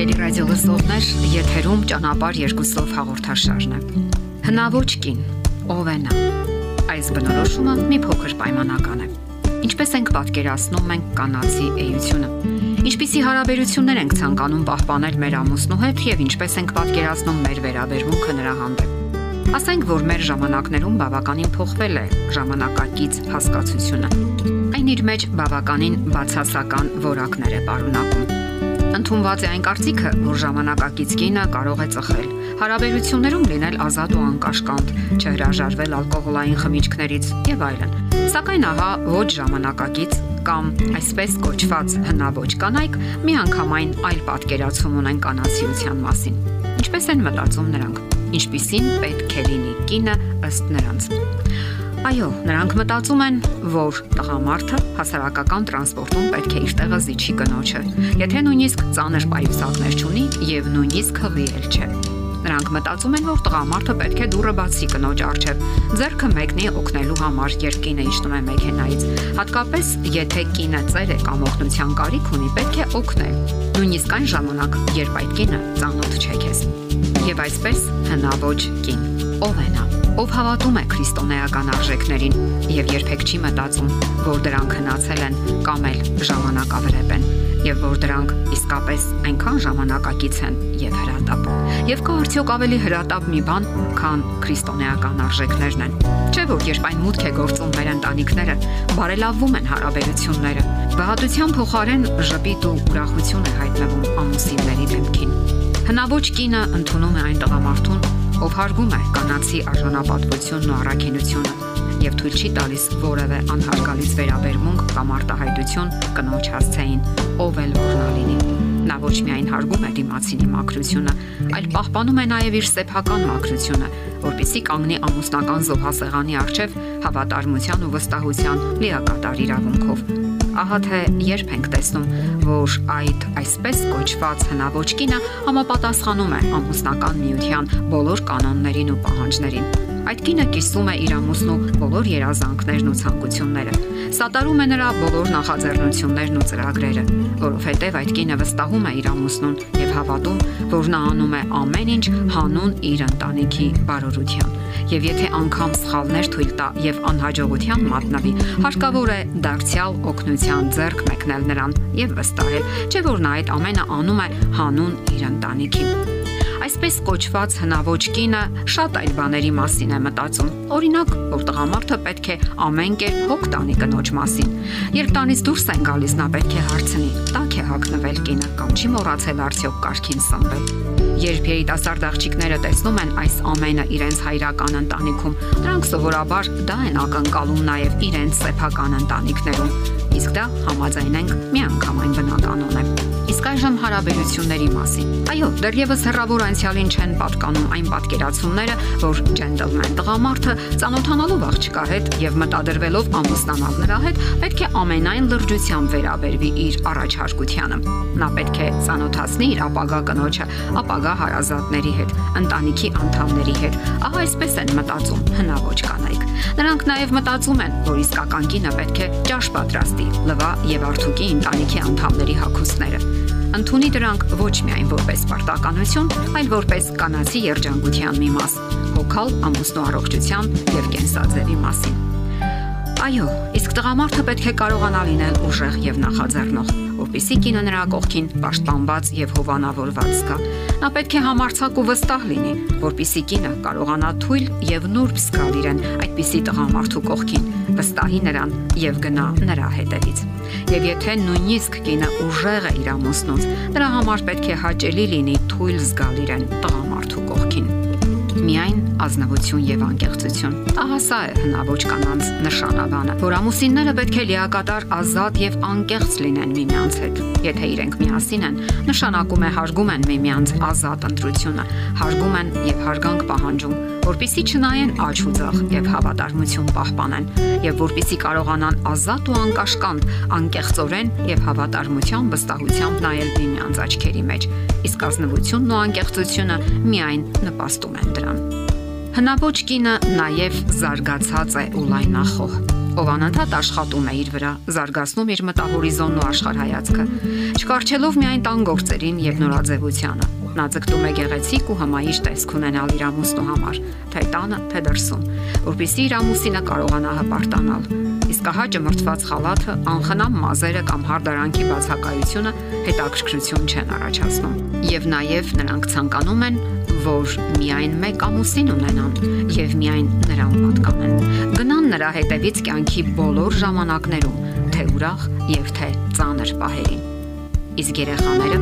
Սիրելի ռադիո լսողներ, եթերում ճանապար երկուսով հաղորդաշարն է։ Հնաոճ կին, ով է նա։ Այս բնորոշումը մի փոքր պայմանական է։ Ինչպես ենք պատկերացնում մենք կանացի էությունը։ Ինչպիսի հարաբերություններ ենք ցանկանում պահպանել մեր ամուսնու հետ եւ ինչպես ենք պատկերացնում մեր վերաբերմունքը նրա հանդեպ։ Ասենք որ մեր ժամանակներում բավականին փոխվել է ժամանակակից հասկացությունը։ Այն իր մեջ բավականին բացասական որակներ է պարունակում Ընթունված է այն կարծիքը, որ ժամանակակից կինը կարող է ծխել, հարաբերություններում լինել ազատ ու անկաշկանդ, չհրաժարվել ալկոհոլային խմիչքներից եւ այլն։ Սակայն ահա ոչ ժամանակակից կամ այսպես կոչված հնաոճ կանայք միանգամայն այլ պատկերացում ունեն կանացիության մասին։ Ինչպես են մտածում նրանք։ Ինչպիսին պետք է լինի կինը ըստ նրանց։ Այո, նրանք մտածում են, որ տղամարդը հասարակական տրանսպորտում պետք է իր տեղը զիջի կնոջը, եթե նույնիսկ ծանր պայուսակներ չունի եւ նույնիսկ հվիել չէ։ Նրանք մտածում են, որ տղամարդը պետք է դուրը բացի կնոջ առջև, ձեռքը մեկնի օգնելու համար, երբ կինը իջնում է մեքենայից։ Հատկապես, եթե կինը ծեր է կամ օգնության կարիք ունի, պետք է օգնել։ Նույնիսկ այն ժամանակ, երբ այդ կինը ծանոթ չէ քեզ։ Եվ այսպես հնաոճ կին։ Ով է նա ով հավատում է քրիստոնեական արժեքներին եւ երբեք չի մտածում, որ դրանք հնացել են կամ էլ ժամանակավրեպ են եւ որ դրանք իսկապես այնքան ժամանակակից են եւ հրատապ։ Եվ կա արդյոք ավելի հրատապ մի բան, քան քրիստոնեական արժեքներն են։ Չէ՞ որ երբ այն մուտք է գործում մեր ընտանիքները, բարելավվում են հարաբերությունները։ Բահատության փոխարեն ժպիտ ու ուրախություն է հայտնվում ամուսինների դեմքին։ Հնաոճ կինը ընդունում է այն տղամարդուն, ով հարգում է կանացի արժանապատվությունն ու առաքինությունը եւ թույլ չի տալիս որևէ անհարգալից վերաբերմունք կամ արտահայտություն կնոջ հասցեին, ով էլ որնա լինի։ Նա ոչ միայն հարգում է դիմացինի մաքրությունը, այլ պահպանում է նաև իր սեփական մաքրությունը, որpիսի կանգնի ամուսնական զոհասեղանի առջև հավատարմության ու վստահության լիակատար իրավունքով ահա թե երբ ենք տեսնում, որ այդ այսպես կոչված հնաոճ կինը համապատասխանում է ամուսնական միության բոլոր կանոններին ու պահանջներին։ Այդ կինը կիսում է իր ամուսնու բոլոր երազանքներն ու ցանկությունները։ Սատարում է նրա բոլոր նախաձեռնություններն ու ծրագրերը, որովհետև այդ կինը վստահում է իր ամուսնուն եւ հավատում, որ նա անում է ամեն ինչ հանուն իր ընտանիքի բարօրության։ Եվ եթե անգամ սխալներ թույլ տա եւ անհաջողության մատնավի, հարկավոր է դարձյալ օգնության ձեռք մեկնել նրան եւ վստահել, չէ՞ որ նա այդ ամենը անում է հանուն իր ընտանիքի։ Այսպես կոչված հնաոճ կինը շատ այլ բաների մասին է մտածում։ Օրինակ, որ տղամարդը պետք է ամեն կերպ հոգ տանի կնոջ մասին։ Երբ տանից դուրս են գալիս, նա պետք է հարցնի. «Տակ է հագնվել կինը կամ չի մոռացել արդյոք կարքին սնվել»։ Երբ երիտասարդ աղջիկները տեսնում են այս ամենը իրենց հայրական ընտանիքում, նրանք սովորաբար դա են ակնկալում նաև իրենց սեփական ընտանիքներում։ Իսկ դա համաձայնենք միանգամայն բնականon է։ Իսկ այժմ հարաբերությունների մասին։ Այո, դեռևս հեռավոր անցյալին չեն պատկանում այն պատկերացումները, որ ջենտլմեն տղամարդը ծանոթանալով աղջկա հետ եւ մտադրվելով ամուսնանալ նրա հետ, պետք է ամենայն լրջությամբ վերաբերվի իր առաջարկությանը։ Նա պետք է ծանոթացնի իր ապագա կնոջը, ապագա հարազատների հետ, ընտանիքի անդամների հետ։ Ահա այսպես են մտածում հնաոճ կանայք։ Նրանք նաև մտածում են, որ իսկական կինը պետք է ճաշ պատրաստի, լվա եւ արթուկի ընտանիքի անդամների հագուստները ընդունի դրանք ոչ միայն որպես պարտականություն, այլ որպես կանացի երջանկության մի մաս, հոգալ ամուսնու առողջության եւ կենսաձևի մասին։ Այո, իսկ տղամարդը պետք է կարողանա լինել ուժեղ եւ նախաձեռնող որpիսի կինը նրա կողքին պաշտպանված եւ հովանավորված զգա։ Նա պետք է համարցակ ու վստահ լինի, որpիսի կինը կարողանա թույլ եւ նուրբ զգալ իրեն այդպիսի տղամարդու կողքին, վստահի նրան եւ գնա նրա հետևից։ Եվ եթե նույնիսկ կինը ուժեղ է իր ամուսնուց, նրա համար պետք է հաճելի լինի թույլ զգալ իրեն տղամարդու կողքին միայն ազնվություն եւ անկեղծություն։ Ահա սա է հնաոճ կանանց նշանաբանը, որ ամուսինները պետք է լիակատար ազատ եւ անկեղծ լինեն միմյանց հետ։ Եթե իրենք միասին են, նշանակում է հարգում են միմյանց ազատ ընտրությունը, հարգում են եւ հարգանք պահանջում, որpիսի չնայեն աճ ու ձախ եւ հավատարմություն պահպանեն, եւ որpիսի կարողանան ազատ ու անկաշկանդ, անկեղծորեն եւ հավատարմությամբ վստահությամբ նայել միմյանց աչքերի մեջ։ Իսկ ազնվությունն ու անկեղծությունը միայն նպաստում են դրան։ Հնաոճ կինը նաև զարգացած է ու լայնախոհ։ ով անընդհատ աշխատում է իր վրա, զարգացնում իր մտահորիզոնն ու աշխարհայացքը, չկարչելով միայն տան գործերին եւ նորաձևությանը։ Նա ձգտում է գեղեցիկ ու հմայիչ տեսք ունենալ իր ամուսնու համար, թե տանը, թե դրսում, որpիսի իր ամուսինը կարողանա հպարտանալ։ Իսկ ահա ճմրթված խալաթը, անխնամ մազերը կամ հարդարանքի բացակայությունը հետաքրքրություն չեն առաջացնում։ Եվ նաև նրանք ցանկանում են, որ միայն մեկ ամուսին ունենան եւ միայն նրան պատկանեն։ Գնան նրա հետևից կյանքի բոլոր ժամանակներում, թե ուրախ եւ թե ծանր պահերին։ Իսկ երեխաները,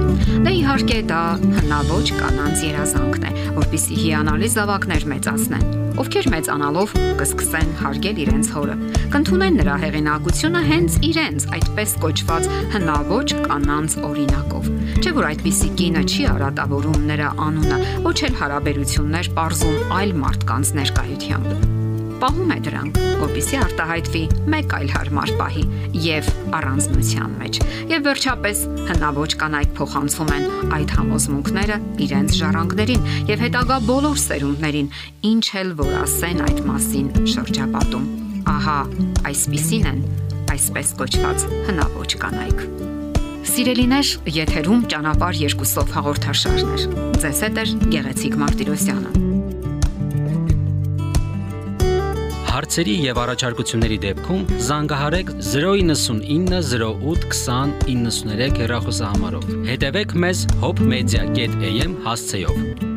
դե իհարկե դա հնաոճ կանանց երազանքն է, որpիսի հիանալի զավակներ մեծացնեն, ովքեր մեծանալով կսկսեն հարգել իրենց հորը, կընդունեն նրա հեղինակությունը հենց իրենց այդպես կոչված հնաոճ կանանց օրինակով։ Չէ՞ որ այդպիսի կինը չի արատավորում նրա անունը, ոչ էլ հարաբերություններ པարզում այլ մարդկանց ներկայությամբ պահում է դրանք, որpիսի արտահայտվի մեկ այլ հարմար պահի եւ առանձնության մեջ։ Եվ վերջապես հնաոճ կանայք փոխանցում են այդ համոզմունքները իրենց ժառանգներին եւ հետագա բոլոր սերունդներին, ինչ էլ որ ասեն այդ մասին շրջապատում։ Ահա, այսպիսին են այսպես կոչված հնաոճ կանայք։ Սիրելիներ, եթերում ճանապար երկուսով հաղորդաշարներ։ Ձեզ հետ է Գեղեցիկ Մարտիրոսյանը։ Հարցերի եւ առաջարկությունների դեպքում զանգահարեք 099 08 20 93 հեռախոսահամարով։ Հետևեք մեզ hopmedia.am հասցեով։